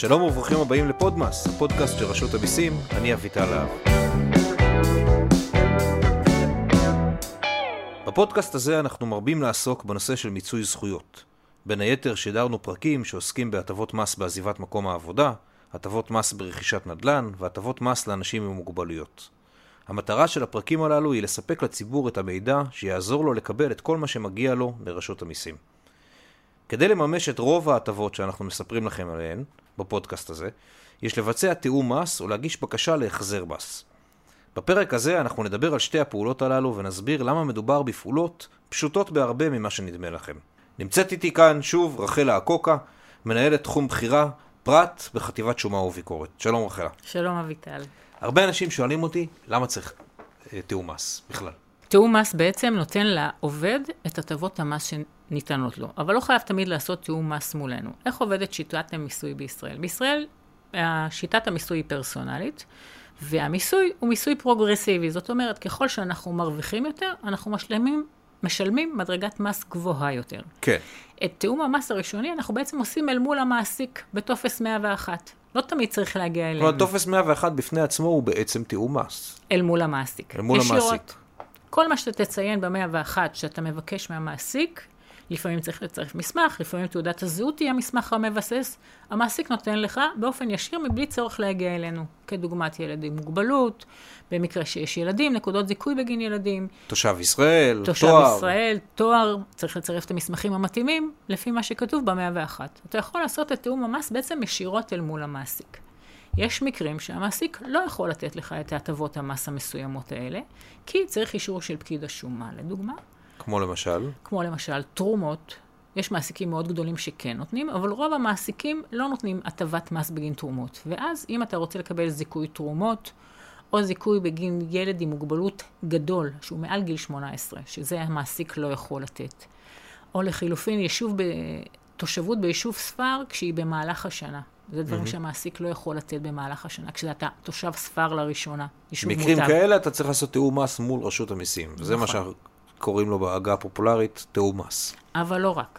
שלום וברוכים הבאים לפודמאס, הפודקאסט של רשות המיסים, אני אביטל להב. בפודקאסט הזה אנחנו מרבים לעסוק בנושא של מיצוי זכויות. בין היתר שידרנו פרקים שעוסקים בהטבות מס בעזיבת מקום העבודה, הטבות מס ברכישת נדל"ן והטבות מס לאנשים עם מוגבלויות. המטרה של הפרקים הללו היא לספק לציבור את המידע שיעזור לו לקבל את כל מה שמגיע לו לרשות המיסים. כדי לממש את רוב ההטבות שאנחנו מספרים לכם עליהן בפודקאסט הזה, יש לבצע תיאום מס או להגיש בקשה להחזר מס. בפרק הזה אנחנו נדבר על שתי הפעולות הללו ונסביר למה מדובר בפעולות פשוטות בהרבה ממה שנדמה לכם. נמצאת איתי כאן שוב רחלה אקוקה, מנהלת תחום בחירה, פרט בחטיבת שומה וביקורת. שלום רחלה. שלום אביטל. הרבה אנשים שואלים אותי, למה צריך אה, תיאום מס בכלל? תיאום מס בעצם נותן לעובד את הטבות המס שניתנות לו, אבל לא חייב תמיד לעשות תיאום מס מולנו. איך עובדת שיטת המיסוי בישראל? בישראל שיטת המיסוי היא פרסונלית, והמיסוי הוא מיסוי פרוגרסיבי. זאת אומרת, ככל שאנחנו מרוויחים יותר, אנחנו משלמים, משלמים מדרגת מס גבוהה יותר. כן. את תיאום המס הראשוני אנחנו בעצם עושים אל מול המעסיק בטופס 101. לא תמיד צריך להגיע אלינו. כלומר, טופס 101 בפני עצמו הוא בעצם תיאום מס. אל מול המעסיק. אל מול ישירות. המעסיק. כל מה שאתה תציין ב-101 שאתה מבקש מהמעסיק, לפעמים צריך לצרף מסמך, לפעמים תעודת הזהות היא המסמך המבסס, המעסיק נותן לך באופן ישיר מבלי צורך להגיע אלינו, כדוגמת ילד עם מוגבלות, במקרה שיש ילדים, נקודות זיכוי בגין ילדים, תושב ישראל, תושב תואר. ישראל, תואר, צריך לצרף את המסמכים המתאימים, לפי מה שכתוב ב-101. אתה יכול לעשות את תיאום המס בעצם ישירות אל מול המעסיק. יש מקרים שהמעסיק לא יכול לתת לך את הטבות המס המסוימות האלה, כי צריך אישור של פקיד השומה, לדוגמה, כמו למשל. כמו למשל תרומות. יש מעסיקים מאוד גדולים שכן נותנים, אבל רוב המעסיקים לא נותנים הטבת מס בגין תרומות. ואז אם אתה רוצה לקבל זיכוי תרומות, או זיכוי בגין ילד עם מוגבלות גדול, שהוא מעל גיל 18, שזה המעסיק לא יכול לתת. או לחילופין, יישוב ב... תושבות ביישוב ספר כשהיא במהלך השנה. זה דברים mm-hmm. שהמעסיק לא יכול לתת במהלך השנה, כשאתה תושב ספר לראשונה, יישוב מוטב. מקרים כאלה אתה צריך לעשות תיאום מס מול רשות המיסים. זה מה נכון. שקוראים לו בעגה הפופולרית תיאום מס. אבל לא רק.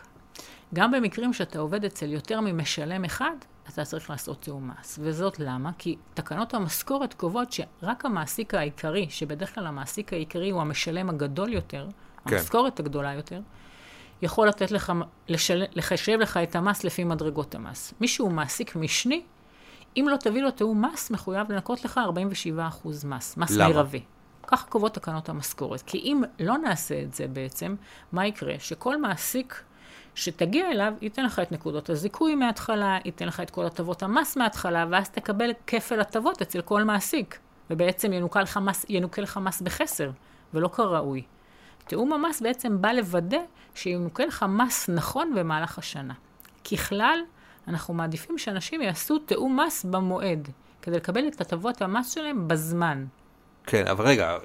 גם במקרים שאתה עובד אצל יותר ממשלם אחד, אתה צריך לעשות תיאום מס. וזאת למה? כי תקנות המשכורת קובעות שרק המעסיק העיקרי, שבדרך כלל המעסיק העיקרי הוא המשלם הגדול יותר, כן. המשכורת הגדולה יותר, יכול לתת לך, לשל... לחשב לך את המס לפי מדרגות המס. מי שהוא מעסיק משני, אם לא תביא לו תיאום מס, מחויב לנקות לך 47% מס, מס למה? מרבי. ככה קובעות תקנות המשכורת. כי אם לא נעשה את זה בעצם, מה יקרה? שכל מעסיק שתגיע אליו, ייתן לך את נקודות הזיכוי מההתחלה, ייתן לך את כל הטבות המס מההתחלה, ואז תקבל כפל הטבות אצל כל מעסיק. ובעצם ינוכה לך מס, ינוכה לך מס בחסר, ולא כראוי. תיאום המס בעצם בא לוודא שינוכה לך מס נכון במהלך השנה. ככלל, אנחנו מעדיפים שאנשים יעשו תיאום מס במועד, כדי לקבל את הטבות המס שלהם בזמן. כן, אבל רגע,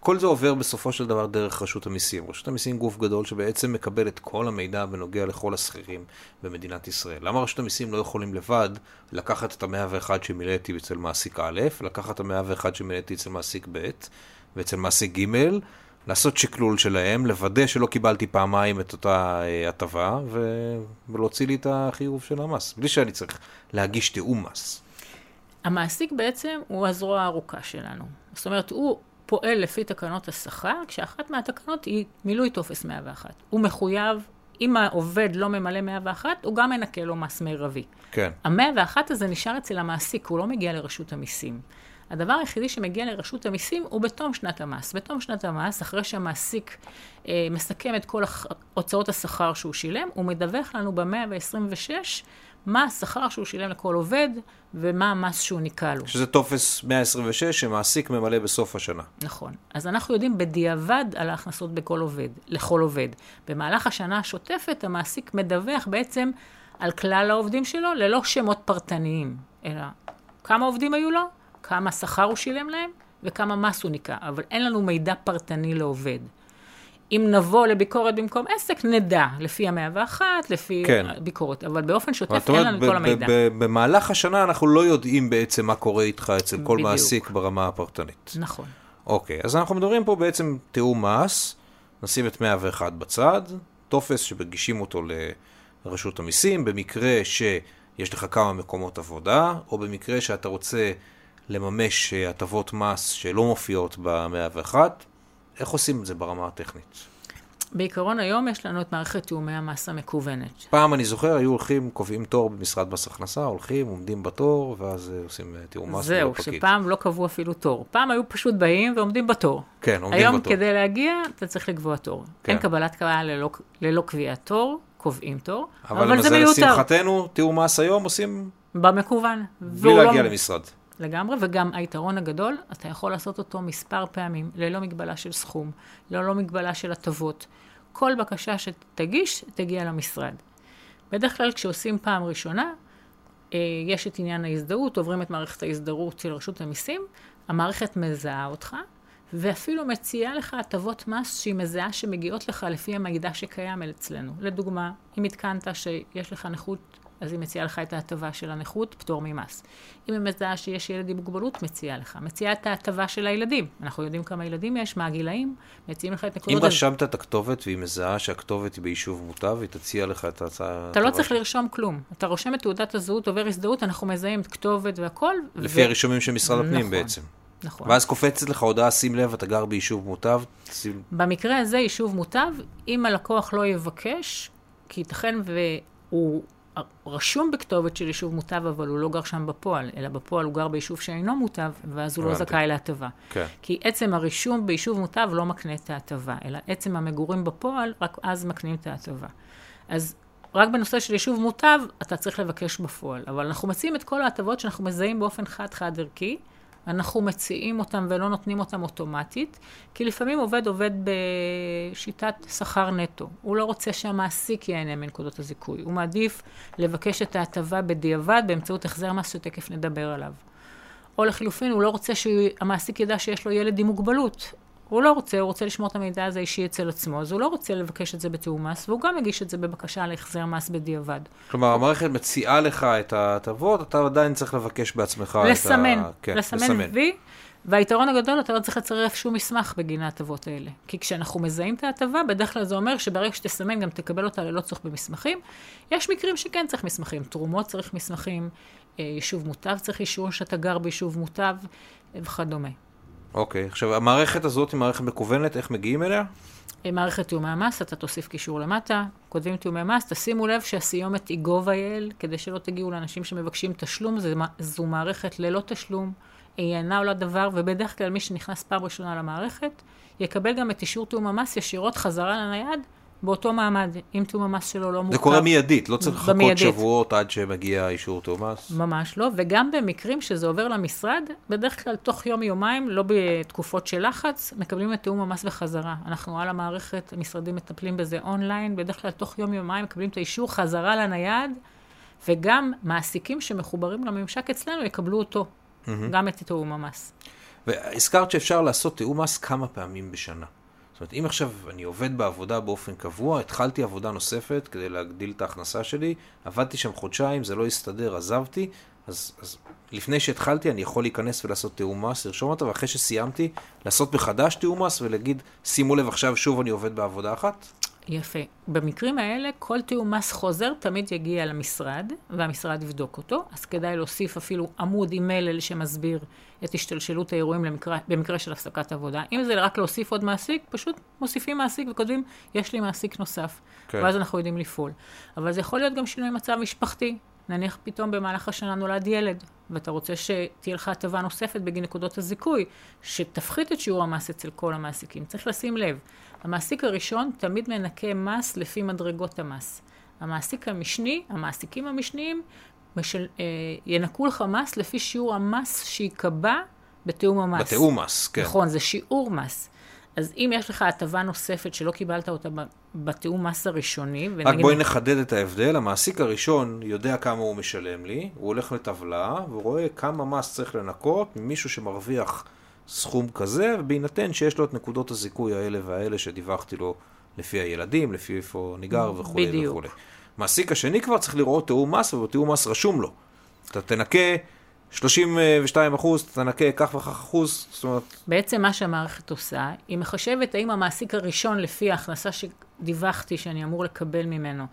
כל זה עובר בסופו של דבר דרך רשות המיסים. רשות המיסים גוף גדול שבעצם מקבל את כל המידע בנוגע לכל השכירים במדינת ישראל. למה רשות המיסים לא יכולים לבד לקחת את המאה ואחד שמילאתי אצל מעסיק א', לקחת את המאה ואחד שמילאתי אצל מעסיק ב', ואצל מעסיק ג', לעשות שקלול שלהם, לוודא שלא קיבלתי פעמיים את אותה אה, הטבה. ולהוציא לי את החיוב של המס, בלי שאני צריך להגיש תיאום מס. המעסיק בעצם הוא הזרוע הארוכה שלנו. זאת אומרת, הוא פועל לפי תקנות השכר, כשאחת מהתקנות היא מילוי טופס 101. הוא מחויב, אם העובד לא ממלא 101, הוא גם מנקה לו מס מרבי. כן. ה-101 הזה נשאר אצל המעסיק, הוא לא מגיע לרשות המיסים. הדבר היחידי שמגיע לרשות המיסים הוא בתום שנת המס. בתום שנת המס, אחרי שהמעסיק אה, מסכם את כל הח- הוצאות השכר שהוא שילם, הוא מדווח לנו ב-126 מה השכר שהוא שילם לכל עובד ומה המס שהוא ניכה לו. שזה טופס 126 שמעסיק ממלא בסוף השנה. נכון. אז אנחנו יודעים בדיעבד על ההכנסות בכל עובד, לכל עובד. במהלך השנה השוטפת המעסיק מדווח בעצם על כלל העובדים שלו ללא שמות פרטניים, אלא כמה עובדים היו לו, כמה שכר הוא שילם להם וכמה מס הוא ניכה, אבל אין לנו מידע פרטני לעובד. אם נבוא לביקורת במקום עסק, נדע, לפי המאה ואחת, לפי כן. הביקורת, אבל באופן שוטף אין לנו את כל המידע. במהלך השנה אנחנו לא יודעים בעצם מה קורה איתך אצל כל בדיוק. מעסיק ברמה הפרטנית. נכון. אוקיי, אז אנחנו מדברים פה בעצם תיאום מס, נשים את 101 בצד, טופס שמגישים אותו לרשות המיסים, במקרה יש לך כמה מקומות עבודה, או במקרה שאתה רוצה לממש הטבות מס שלא מופיעות ב-101, איך עושים את זה ברמה הטכנית? בעיקרון היום יש לנו את מערכת תיאומי המס המקוונת. פעם אני זוכר, היו הולכים, קובעים תור במשרד מס הכנסה, הולכים, עומדים בתור, ואז אה, עושים אה, תיאום מס. זהו, שפעם לא קבעו אפילו תור. פעם היו פשוט באים ועומדים בתור. כן, עומדים היום בתור. היום כדי להגיע, אתה צריך לקבוע תור. כן. אין קבלת קהל ללא, ללא קביעת תור, קובעים תור, אבל, אבל זה מיותר. לשמחתנו, תיאום מס היום עושים במקוון. בלי להגיע לא... למשרד. לגמרי, וגם היתרון הגדול, אתה יכול לעשות אותו מספר פעמים, ללא מגבלה של סכום, ללא מגבלה של הטבות. כל בקשה שתגיש, תגיע למשרד. בדרך כלל כשעושים פעם ראשונה, אה, יש את עניין ההזדהות, עוברים את מערכת ההזדהות של רשות המיסים, המערכת מזהה אותך, ואפילו מציעה לך הטבות מס שהיא מזהה שמגיעות לך לפי המידע שקיים אצלנו. לדוגמה, אם עדכנת שיש לך נכות, אז היא מציעה לך את ההטבה של הנכות, פטור ממס. אם היא מזהה שיש ילד עם מוגבלות, מציעה לך. מציעה את ההטבה של הילדים. אנחנו יודעים כמה ילדים יש, מה הגילאים, מציעים לך את אם נקודות... רשמת את הכתובת והיא מזהה שהכתובת היא ביישוב מוטב, היא תציע לך את ההצעה... אתה לא צריך שלה. לרשום כלום. אתה רושם את תעודת הזהות, עובר הזדהות, אנחנו מזהים את כתובת והכל. לפי הרישומים של משרד הפנים נכון. בעצם. נכון. ואז קופצת לך הודעה, שים לב, אתה גר ביישוב מוטב, שים... במקרה הזה, יישוב מוטב, אם הלקוח לא יבקש, כי ייתכן והוא רשום בכתובת של יישוב מוטב, אבל הוא לא גר שם בפועל, אלא בפועל הוא גר ביישוב שאינו מוטב, ואז הוא לא. זכאי להטבה. כן. כי עצם הרישום ביישוב מוטב לא מקנה את ההטבה, אלא עצם המגורים בפועל, רק אז מקנים את ההטבה. אז רק בנושא של יישוב מוטב, אתה צריך לבקש בפועל. אבל אנחנו מציעים את כל ההטבות שאנחנו מזהים באופן חד-חד ערכי, אנחנו מציעים אותם ולא נותנים אותם אוטומטית, כי לפעמים עובד עובד בשיטת שכר נטו. הוא לא רוצה שהמעסיק ייהנה מנקודות הזיכוי. הוא מעדיף לבקש את ההטבה בדיעבד באמצעות החזר מס שתכף נדבר עליו. או לחילופין, הוא לא רוצה שהמעסיק ידע שיש לו ילד עם מוגבלות. הוא לא רוצה, הוא רוצה לשמור את המידע הזה אישי אצל עצמו, אז הוא לא רוצה לבקש את זה בתיאום מס, והוא גם מגיש את זה בבקשה להחזר מס בדיעבד. כלומר, המערכת מציעה לך את ההטבות, אתה עדיין צריך לבקש בעצמך לסמן, את ה... כן, לסמן וי, והיתרון הגדול, אתה לא צריך לצרף שום מסמך בגין ההטבות האלה. כי כשאנחנו מזהים את ההטבה, בדרך כלל זה אומר שברגע שתסמן גם תקבל אותה ללא צורך במסמכים. יש מקרים שכן צריך מסמכים, תרומות צריך מסמכים, אה, יישוב מוטב צריך אישור שאתה גר ביישוב מוטב וכדומה. אוקיי, עכשיו, המערכת הזאת היא מערכת מקוונת, איך מגיעים אליה? אה, מערכת תיאומי המס, אתה תוסיף קישור למטה, כותבים תיאומי מס, תשימו לב שהסיומת היא gov.il, כדי שלא תגיעו לאנשים שמבקשים תשלום, זו, זו מערכת ללא תשלום, היא אינה עולה דבר, ובדרך כלל מי שנכנס פעם ראשונה למערכת, יקבל גם את אישור תיאום המס ישירות חזרה לנייד, באותו מעמד, אם תיאום המס שלו לא מורכב. זה קורה מיידית, לא צריך לחכות במיידית. שבועות עד שמגיע אישור תיאום מס. ממש לא, וגם במקרים שזה עובר למשרד, בדרך כלל תוך יום-יומיים, לא בתקופות של לחץ, מקבלים את תיאום המס בחזרה. אנחנו על המערכת, המשרדים מטפלים בזה אונליין, בדרך כלל תוך יום-יומיים מקבלים את האישור חזרה לנייד, וגם מעסיקים שמחוברים לממשק אצלנו יקבלו אותו, גם את תיאום המס. והזכרת שאפשר לעשות תיאום מס כמה פעמים בשנה. אומרת, אם עכשיו אני עובד בעבודה באופן קבוע, התחלתי עבודה נוספת כדי להגדיל את ההכנסה שלי, עבדתי שם חודשיים, זה לא הסתדר, עזבתי, אז, אז לפני שהתחלתי אני יכול להיכנס ולעשות תיאום מס, לרשום אותו, ואחרי שסיימתי, לעשות מחדש תיאום מס ולהגיד, שימו לב, עכשיו שוב אני עובד בעבודה אחת? יפה. במקרים האלה, כל תיאום מס חוזר תמיד יגיע למשרד, והמשרד יבדוק אותו, אז כדאי להוסיף אפילו עמוד עם מלל שמסביר את השתלשלות האירועים למקרה, במקרה של הפסקת עבודה. אם זה רק להוסיף עוד מעסיק, פשוט מוסיפים מעסיק וכותבים, יש לי מעסיק נוסף. כן. ואז אנחנו יודעים לפעול. אבל זה יכול להיות גם שינוי מצב משפחתי. נניח פתאום במהלך השנה נולד ילד, ואתה רוצה שתהיה לך הטבה נוספת בגין נקודות הזיכוי, שתפחית את שיעור המס אצל כל המעסיקים. צריך לשים לב, המעסיק הראשון תמיד מנקה מס לפי מדרגות המס. המעסיק המשני, המעסיקים המשניים, משל, אה, ינקו לך מס לפי שיעור המס שייקבע בתיאום המס. בתיאום מס, כן. נכון, זה שיעור מס. אז אם יש לך הטבה נוספת שלא קיבלת אותה בתיאום מס הראשוני, רק ונגיד... בואי נחדד את ההבדל, המעסיק הראשון יודע כמה הוא משלם לי, הוא הולך לטבלה ורואה כמה מס צריך לנקות ממישהו שמרוויח סכום כזה, ובהינתן שיש לו את נקודות הזיכוי האלה והאלה שדיווחתי לו לפי הילדים, לפי איפה אני גר וכולי בדיוק. וכולי. מעסיק השני כבר צריך לראות תיאום מס, ובתיאום מס רשום לו. אתה תנקה 32 אחוז, תנקה כך וכך אחוז, זאת אומרת, בעצם מה שהמערכת עושה, היא מחשבת האם המעסיק הראשון, לפי ההכנסה שדיווחתי שאני אמור לקבל ממנו,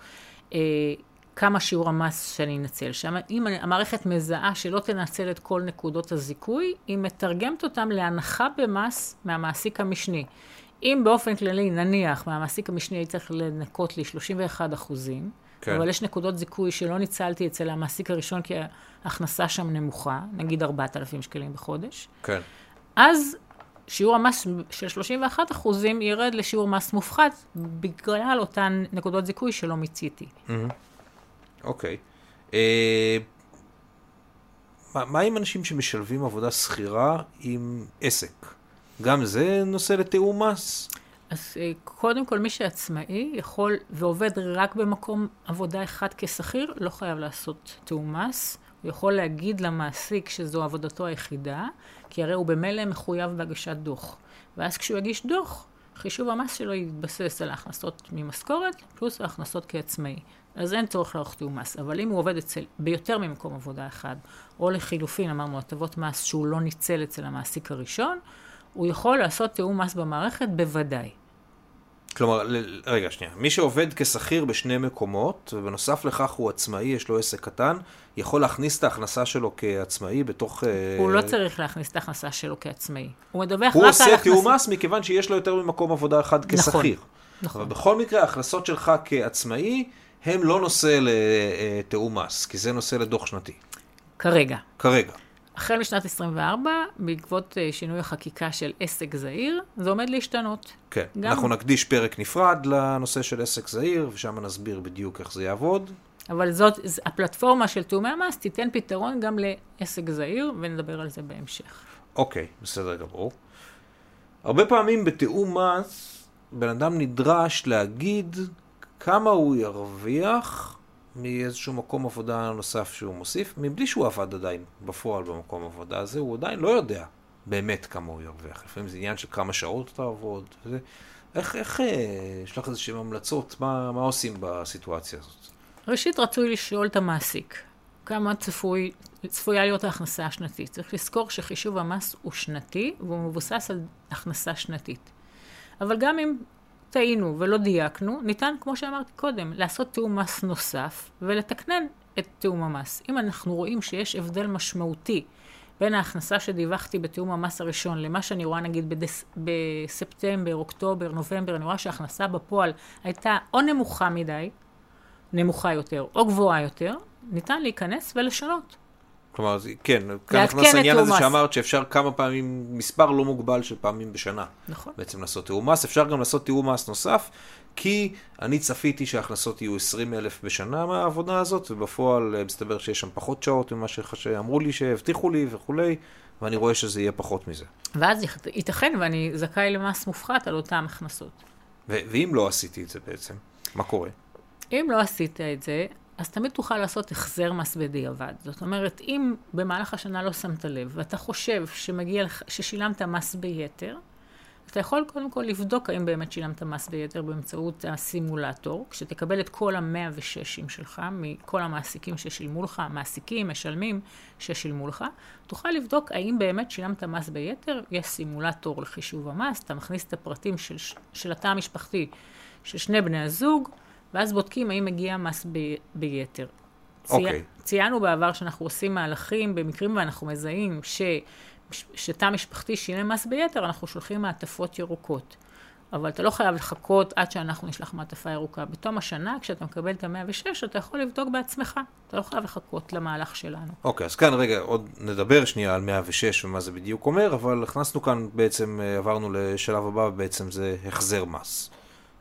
אה, כמה שיעור המס שאני אנצל שם. אם המערכת מזהה שלא תנצל את כל נקודות הזיכוי, היא מתרגמת אותם להנחה במס מהמעסיק המשני. אם באופן כללי, נניח, מהמעסיק המשני צריך לנקות לי 31 אחוזים, כן. אבל יש נקודות זיכוי שלא ניצלתי אצל המעסיק הראשון כי ההכנסה שם נמוכה, נגיד 4,000 שקלים בחודש. כן. אז שיעור המס של 31 אחוזים ירד לשיעור מס מופחת בגלל אותן נקודות זיכוי שלא מיציתי. אוקיי. אה, מה עם אנשים שמשלבים עבודה שכירה עם עסק? גם זה נושא לתיאום מס? אז אה, קודם כל, מי שעצמאי יכול ועובד רק במקום עבודה אחד כשכיר, לא חייב לעשות תיאום מס. הוא יכול להגיד למעסיק שזו עבודתו היחידה, כי הרי הוא במילא מחויב בהגשת דוח. ואז כשהוא יגיש דוח, חישוב המס שלו יתבסס על ההכנסות ממשכורת, פלוס ההכנסות כעצמאי. אז אין צורך לערוך תיאום מס. אבל אם הוא עובד אצל, ביותר ממקום עבודה אחד, או לחילופין, אמרנו, הטבות מס שהוא לא ניצל אצל המעסיק הראשון, הוא יכול לעשות תיאום מס במערכת בוודאי. כלומר, רגע, שנייה. מי שעובד כשכיר בשני מקומות, ובנוסף לכך הוא עצמאי, יש לו עסק קטן, יכול להכניס את ההכנסה שלו כעצמאי בתוך... הוא uh... לא צריך להכניס את ההכנסה שלו כעצמאי. הוא מדווח רק על הכנסה... הוא עושה תיאום מס מכיוון שיש לו יותר ממקום עבודה אחד כשכיר. נכון, נכון. אבל בכל מקרה, ההכנסות שלך כעצמאי, הם לא נושא לתיאום מס, כי זה נושא לדוח שנתי. כרגע. כרגע. החל משנת 24, בעקבות אה, שינוי החקיקה של עסק זעיר, זה עומד להשתנות. כן, גם... אנחנו נקדיש פרק נפרד לנושא של עסק זעיר, ושם נסביר בדיוק איך זה יעבוד. אבל זאת, הפלטפורמה של תאומי המס תיתן פתרון גם לעסק זעיר, ונדבר על זה בהמשך. אוקיי, בסדר גמור. הרבה פעמים בתיאום מס, בן אדם נדרש להגיד כמה הוא ירוויח מאיזשהו מקום עבודה נוסף שהוא מוסיף, מבלי שהוא עבד עדיין בפועל במקום עבודה הזה, הוא עדיין לא יודע באמת כמה הוא ירוויח. לפעמים זה עניין של כמה שעות אתה עבוד. וזה. איך, איך, אה, יש לך איזשהן המלצות, מה, מה עושים בסיטואציה הזאת? ראשית, רצוי לשאול את המעסיק, כמה צפוי, צפויה להיות ההכנסה השנתית. צריך לזכור שחישוב המס הוא שנתי, והוא מבוסס על הכנסה שנתית. אבל גם אם טעינו ולא דייקנו, ניתן, כמו שאמרתי קודם, לעשות תיאום מס נוסף ולתקנן את תיאום המס. אם אנחנו רואים שיש הבדל משמעותי בין ההכנסה שדיווחתי בתיאום המס הראשון למה שאני רואה נגיד בדס, בספטמבר, אוקטובר, נובמבר, אני רואה שההכנסה בפועל הייתה או נמוכה מדי, נמוכה יותר, או גבוהה יותר, ניתן להיכנס ולשנות. כלומר, כן, כאן נכנס העניין הזה שאמרת שאפשר כמה פעמים, מספר לא מוגבל של פעמים בשנה. נכון. בעצם לעשות תיאום מס, אפשר גם לעשות תיאום מס נוסף, כי אני צפיתי שההכנסות יהיו 20 אלף בשנה מהעבודה הזאת, ובפועל אה, מסתבר שיש שם פחות שעות ממה שאמרו לי, שהבטיחו לי וכולי, ואני רואה שזה יהיה פחות מזה. ואז ייתכן ואני זכאי למס מופחת על אותן הכנסות. ואם לא עשיתי את זה בעצם, מה קורה? אם לא עשית את זה, אז תמיד תוכל לעשות החזר מס בדיעבד. זאת אומרת, אם במהלך השנה לא שמת לב, ואתה חושב שמגיע ששילמת מס ביתר, אתה יכול קודם כל לבדוק האם באמת שילמת מס ביתר באמצעות הסימולטור, כשתקבל את כל המאה וששים שלך, מכל המעסיקים ששילמו לך, מעסיקים, משלמים, ששילמו לך, תוכל לבדוק האם באמת שילמת מס ביתר, יש סימולטור לחישוב המס, אתה מכניס את הפרטים של, של התא המשפחתי של שני בני הזוג, ואז בודקים האם מגיע מס ב, ביתר. אוקיי. Okay. ציינו בעבר שאנחנו עושים מהלכים במקרים ואנחנו מזהים ש... שתא משפחתי שילם מס ביתר, אנחנו שולחים מעטפות ירוקות. אבל אתה לא חייב לחכות עד שאנחנו נשלח מעטפה ירוקה. בתום השנה, כשאתה מקבל את ה-106, אתה יכול לבדוק בעצמך. אתה לא חייב לחכות למהלך שלנו. אוקיי, okay, אז כאן רגע, עוד נדבר שנייה על 106 ומה זה בדיוק אומר, אבל הכנסנו כאן בעצם, אה, עברנו לשלב הבא, ובעצם זה החזר מס.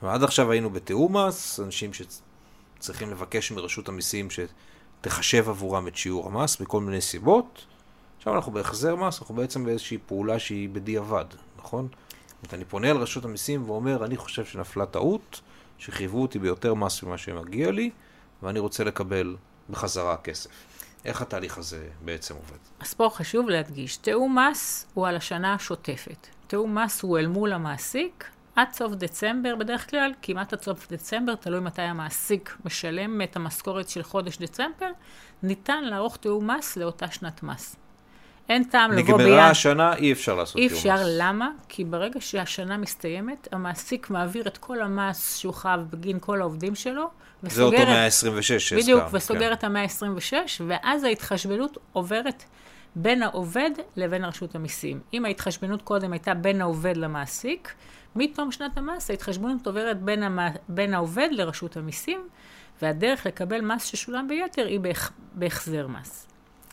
עד עכשיו היינו בתיאום מס, אנשים שצריכים לבקש מרשות המיסים שתחשב עבורם את שיעור המס מכל מיני סיבות. עכשיו אנחנו בהחזר מס, אנחנו בעצם באיזושהי פעולה שהיא בדיעבד, נכון? זאת אני פונה אל רשות המיסים ואומר, אני חושב שנפלה טעות, שחייבו אותי ביותר מס ממה שמגיע לי, ואני רוצה לקבל בחזרה כסף. איך התהליך הזה בעצם עובד? אז פה חשוב להדגיש, תיאום מס הוא על השנה השוטפת. תיאום מס הוא אל מול המעסיק עד סוף דצמבר, בדרך כלל, כמעט עד סוף דצמבר, תלוי מתי המעסיק משלם את המשכורת של חודש דצמבר, ניתן לערוך תיאום מס לאותה שנת מס. אין טעם לבוא נגמרה ביד. השנה, אי אפשר לעשות אי תיאום אפשר, מס. למה? כי ברגע שהשנה מסתיימת, המעסיק מעביר את כל המס שהוא חייב בגין כל העובדים שלו, זה אותו וסוגר את- 126 שהזכרת. בדיוק, וסוגר כן. את המאה ה-26, ואז ההתחשבנות עוברת בין העובד לבין רשות המיסים. אם ההתחשבנות קודם הייתה בין העובד למעסיק, מתום שנת המס ההתחשבנות עוברת בין, המ... בין העובד לרשות המיסים, והדרך לקבל מס ששולם ביתר היא בהח... בהחזר מס.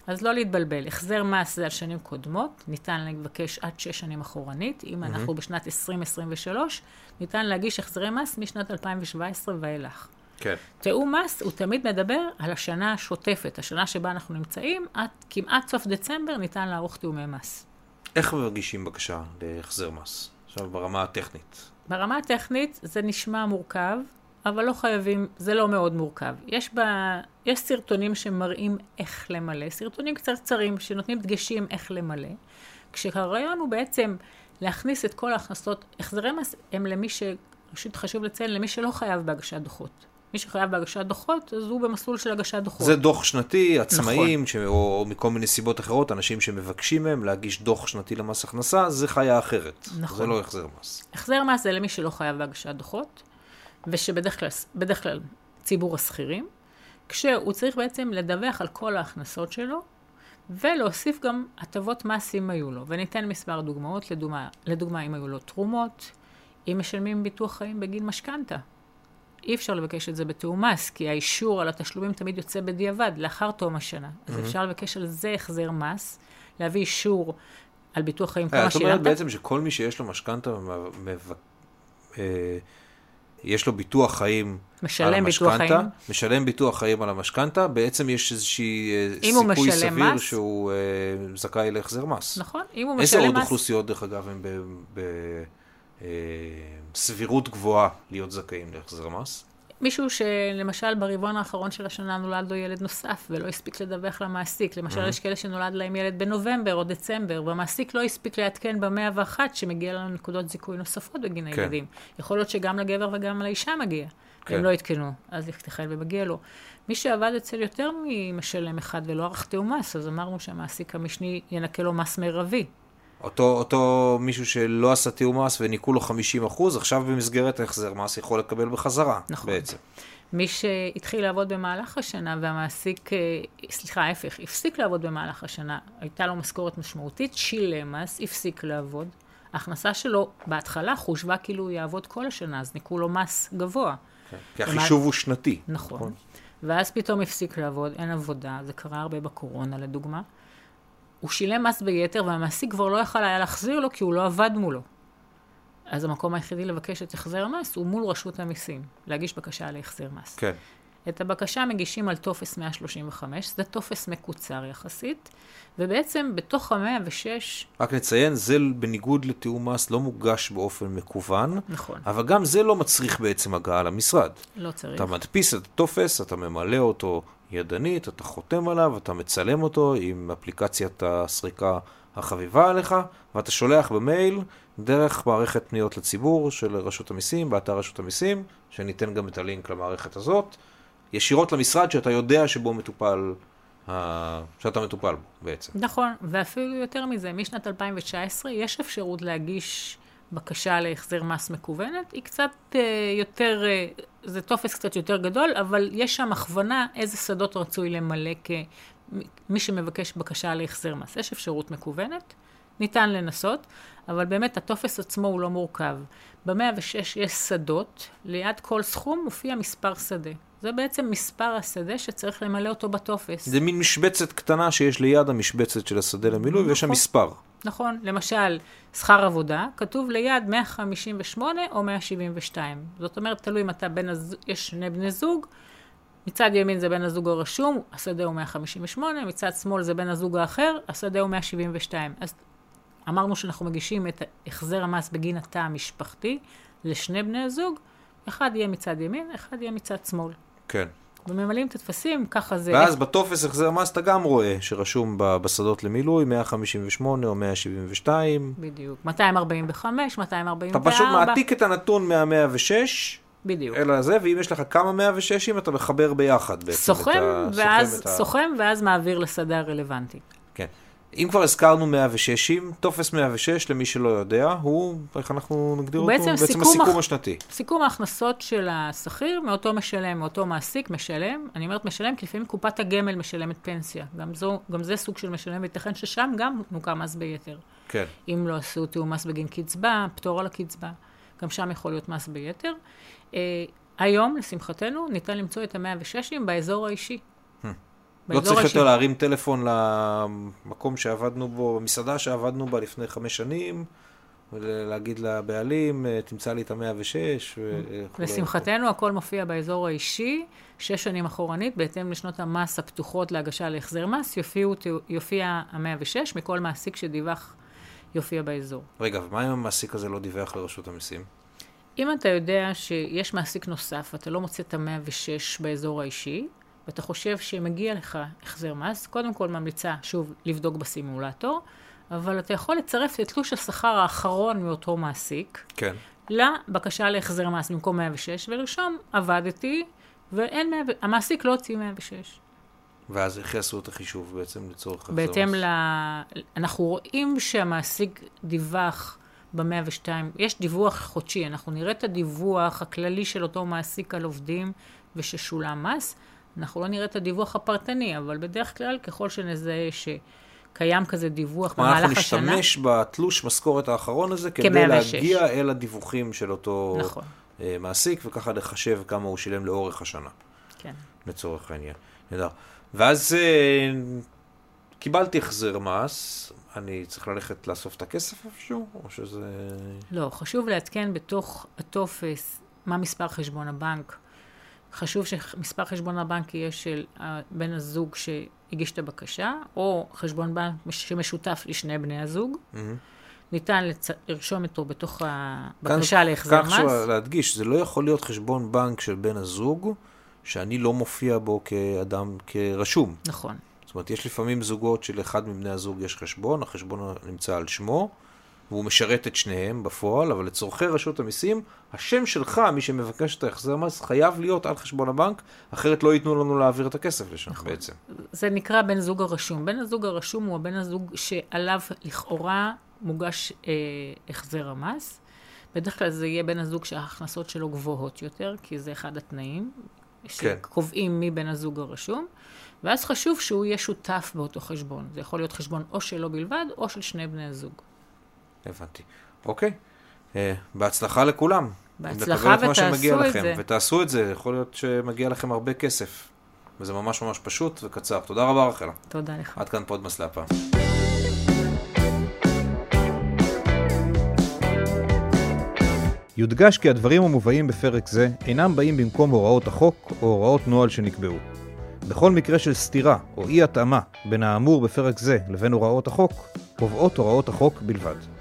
אז לא להתבלבל, החזר מס זה על שנים קודמות, ניתן לבקש עד שש שנים אחורנית. אם mm-hmm. אנחנו בשנת 2023, ניתן להגיש החזרי מס משנת 2017 ואילך. כן. תיאום מס הוא תמיד מדבר על השנה השוטפת, השנה שבה אנחנו נמצאים, עד כמעט סוף דצמבר ניתן לערוך תיאומי מס. איך מגישים בקשה להחזר מס? עכשיו ברמה הטכנית. ברמה הטכנית זה נשמע מורכב, אבל לא חייבים, זה לא מאוד מורכב. יש, ב, יש סרטונים שמראים איך למלא, סרטונים קצרצרים שנותנים דגשים איך למלא, כשהרעיון הוא בעצם להכניס את כל ההכנסות, החזרי מס הם למי ש... ראשית חשוב לציין, למי שלא חייב בהגשת דוחות. מי שחייב בהגשת דוחות, אז הוא במסלול של הגשת דוחות. זה דוח שנתי, עצמאים, נכון. ש... או, מכל מיני סיבות אחרות, אנשים שמבקשים מהם להגיש דוח שנתי למס הכנסה, זה חיה אחרת. נכון. זה לא החזר מס. החזר מס זה למי שלא חייב בהגשת דוחות, ושבדרך כלל, כלל ציבור השכירים, כשהוא צריך בעצם לדווח על כל ההכנסות שלו, ולהוסיף גם הטבות מס אם היו לו. וניתן מספר דוגמאות, לדוגמה, לדוגמה אם היו לו תרומות, אם משלמים ביטוח חיים בגין משכנתה. אי אפשר לבקש את זה בתיאום מס, כי האישור על התשלומים תמיד יוצא בדיעבד, לאחר תום השנה. אז אפשר לבקש על זה החזר מס, להביא אישור על ביטוח חיים, אה, כמה את אומרת שילמת. בעצם שכל מי שיש לו משכנתה, אה, יש לו ביטוח חיים על ביטוח המשכנתה, חיים. משלם ביטוח חיים על המשכנתה, בעצם יש איזושהי אה, סיכוי סביר מס- שהוא אה, זכאי להחזר מס. נכון, אם הוא איזה משלם עוד מס... אוכלוסיות, דרך אגב, הן בסבירות גבוהה להיות זכאים להחזר מס? מישהו שלמשל ברבעון האחרון של השנה נולד לו ילד נוסף ולא הספיק לדווח למעסיק. למשל, יש כאלה שנולד להם ילד בנובמבר או דצמבר, והמעסיק לא הספיק לעדכן במאה ואחת שמגיע לנו נקודות זיכוי נוספות בגין כן. הילדים. יכול להיות שגם לגבר וגם לאישה מגיע. כן. הם לא עדכנו, אז ייתכן ומגיע לו. מי שעבד אצל יותר ממשלם אחד ולא ערך תיאום מס, אז אמרנו שהמעסיק המשני ינקה לו מס מרבי. אותו, אותו מישהו שלא עשה תיאום מס וניכו לו 50 אחוז, עכשיו במסגרת ההחזר מס יכול לקבל בחזרה, נכון. בעצם. מי שהתחיל לעבוד במהלך השנה והמעסיק, אה, סליחה, ההפך, הפסיק לעבוד במהלך השנה, הייתה לו משכורת משמעותית, שילם מס, הפסיק לעבוד. ההכנסה שלו בהתחלה חושבה כאילו הוא יעבוד כל השנה, אז ניכו לו מס גבוה. כי החישוב הוא שנתי. נכון. ואז פתאום הפסיק לעבוד, אין עבודה, זה קרה הרבה בקורונה לדוגמה. הוא שילם מס ביתר והמעסיק כבר לא יכל היה להחזיר לו כי הוא לא עבד מולו. אז המקום היחידי לבקש את החזר המס הוא מול רשות המיסים, להגיש בקשה להחזר מס. כן. את הבקשה מגישים על טופס 135, זה טופס מקוצר יחסית, ובעצם בתוך המאה ושש, רק נציין, זה בניגוד לתיאום מס לא מוגש באופן מקוון, נכון, אבל גם זה לא מצריך בעצם הגעה למשרד. לא צריך. אתה מדפיס את הטופס, אתה ממלא אותו ידנית, אתה חותם עליו, אתה מצלם אותו עם אפליקציית הסריקה החביבה עליך, ואתה שולח במייל דרך מערכת פניות לציבור של רשות המיסים, באתר רשות המיסים, שניתן גם את הלינק למערכת הזאת, ישירות למשרד שאתה יודע שבו מטופל, שאתה מטופל בו בעצם. נכון, ואפילו יותר מזה, משנת 2019 יש אפשרות להגיש בקשה להחזר מס מקוונת, היא קצת אה, יותר, אה, זה טופס קצת יותר גדול, אבל יש שם הכוונה איזה שדות רצוי למלא כמי שמבקש בקשה להחזר מס. יש אפשרות מקוונת, ניתן לנסות, אבל באמת הטופס עצמו הוא לא מורכב. ב-106 יש שדות, ליד כל סכום מופיע מספר שדה. זה בעצם מספר השדה שצריך למלא אותו בטופס. זה מין משבצת קטנה שיש ליד המשבצת של השדה למילוי, ויש שם נכון. מספר. נכון, למשל, שכר עבודה, כתוב ליד 158 או 172. זאת אומרת, תלוי אם אתה בן הזוג, יש שני בני זוג, מצד ימין זה בן הזוג הרשום, השדה הוא 158, מצד שמאל זה בן הזוג האחר, השדה הוא 172. אז אמרנו שאנחנו מגישים את החזר המס בגין התא המשפחתי לשני בני הזוג, אחד יהיה מצד ימין, אחד יהיה מצד שמאל. כן. וממלאים את הטפסים, ככה זה... ואז בטופס החזר מס אתה גם רואה שרשום בשדות למילוי 158 או 172. בדיוק. 245, 244. אתה פשוט מעתיק את הנתון מה-106 בדיוק. אלא זה, ואם יש לך כמה 106ים אתה מחבר ביחד בעצם. סוכם, ואז, ה- סוכם ואז מעביר לשדה הרלוונטי. כן. אם כבר הזכרנו 106, טופס 106, למי שלא יודע, הוא, איך אנחנו נגדיר הוא אותו? בעצם בעצם סיכום הסיכום הח- השנתי. סיכום ההכנסות של השכיר מאותו משלם, מאותו מעסיק משלם. אני אומרת משלם, כי לפעמים קופת הגמל משלמת פנסיה. גם, זו, גם זה סוג של משלם, וייתכן ששם גם מוכר מס ביתר. כן. אם לא עשו תיאום מס בגין קצבה, פטור על הקצבה, גם שם יכול להיות מס ביתר. אה, היום, לשמחתנו, ניתן למצוא את ה-106 באזור האישי. לא צריך יותר להרים טלפון למקום שעבדנו בו, במסעדה שעבדנו בה לפני חמש שנים, ולהגיד לבעלים, "אה, תמצא לי את ה-106. לשמחתנו, הכל מופיע באזור האישי, שש שנים אחורנית, בהתאם לשנות המס הפתוחות להגשה להחזר מס, יופיעו, יופיע ה-106, מכל מעסיק שדיווח יופיע באזור. רגע, ומה אם המעסיק הזה לא דיווח לרשות המיסים? אם אתה יודע שיש מעסיק נוסף, אתה לא מוצא את ה-106 באזור האישי, ואתה חושב שמגיע לך החזר מס, קודם כל ממליצה, שוב, לבדוק בסימולטור, אבל אתה יכול לצרף את תלוש השכר האחרון מאותו מעסיק כן. לבקשה להחזר מס במקום 106, ולרשום, עבדתי, ואין, 100 המעסיק לא הוציא 106. ואז איך יעשו את החישוב בעצם לצורך החזר בהתאם מס? ל... אנחנו רואים שהמעסיק דיווח ב-102, יש דיווח חודשי, אנחנו נראה את הדיווח הכללי של אותו מעסיק על עובדים וששולם מס, אנחנו לא נראה את הדיווח הפרטני, אבל בדרך כלל ככל שנזהה שקיים כזה דיווח אנחנו במהלך השנה, נשתמש בתלוש משכורת האחרון הזה כדי כ-106. להגיע אל הדיווחים של אותו נכון, אה, מעסיק, וככה לחשב כמה הוא שילם לאורך השנה, כן. לצורך העניין. נהדר. ואז אה, קיבלתי החזר מס, אני צריך ללכת לאסוף את הכסף איפשהו, או שזה... לא, חשוב לעדכן בתוך הטופס מה מספר חשבון הבנק. חשוב שמספר חשבון הבנק יהיה של אה, בן הזוג שהגיש את הבקשה, או חשבון בנק שמשותף לשני בני הזוג. מהמם. ניתן לצ... לרשום אותו בתוך הבקשה להחזר כך חשוב מס. להדגיש, זה לא יכול להיות חשבון בנק של בן הזוג, שאני לא מופיע בו כאדם, כרשום. נכון, זאת אומרת, יש לפעמים זוגות שלאחד מבני הזוג יש חשבון, החשבון נמצא על שמו, והוא משרת את שניהם בפועל, אבל לצורכי רשות המיסים, השם שלך, מי שמבקש את ההחזר מס, חייב להיות על חשבון הבנק, אחרת לא ייתנו לנו להעביר את הכסף לשם נכון. בעצם. זה נקרא בן זוג הרשום. בן הזוג הרשום הוא הבן הזוג שעליו לכאורה מוגש אה, החזר המס. בדרך כלל זה יהיה בן הזוג שההכנסות שלו גבוהות יותר, כי זה אחד התנאים כן. שקובעים מי בן הזוג הרשום. ואז חשוב שהוא יהיה שותף באותו חשבון. זה יכול להיות חשבון או שלו בלבד, או של שני בני הזוג. הבנתי. אוקיי. אה, בהצלחה לכולם. בהצלחה, לקבל את מה שמגיע ותעשו את לכם. זה. ותעשו את זה, יכול להיות שמגיע לכם הרבה כסף. וזה ממש ממש פשוט וקצר. תודה רבה, רחלה. תודה לך. עד כאן פודמאס להפעם. יודגש כי הדברים המובאים בפרק זה אינם באים במקום הוראות החוק או הוראות נוהל שנקבעו. בכל מקרה של סתירה או אי התאמה בין האמור בפרק זה לבין הוראות החוק, קובעות הוראות החוק בלבד.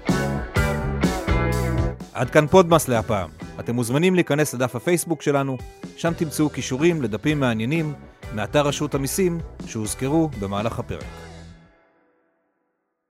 עד כאן פודמאס להפעם. אתם מוזמנים להיכנס לדף הפייסבוק שלנו, שם תמצאו קישורים לדפים מעניינים מאתר רשות המיסים שהוזכרו במהלך הפרק.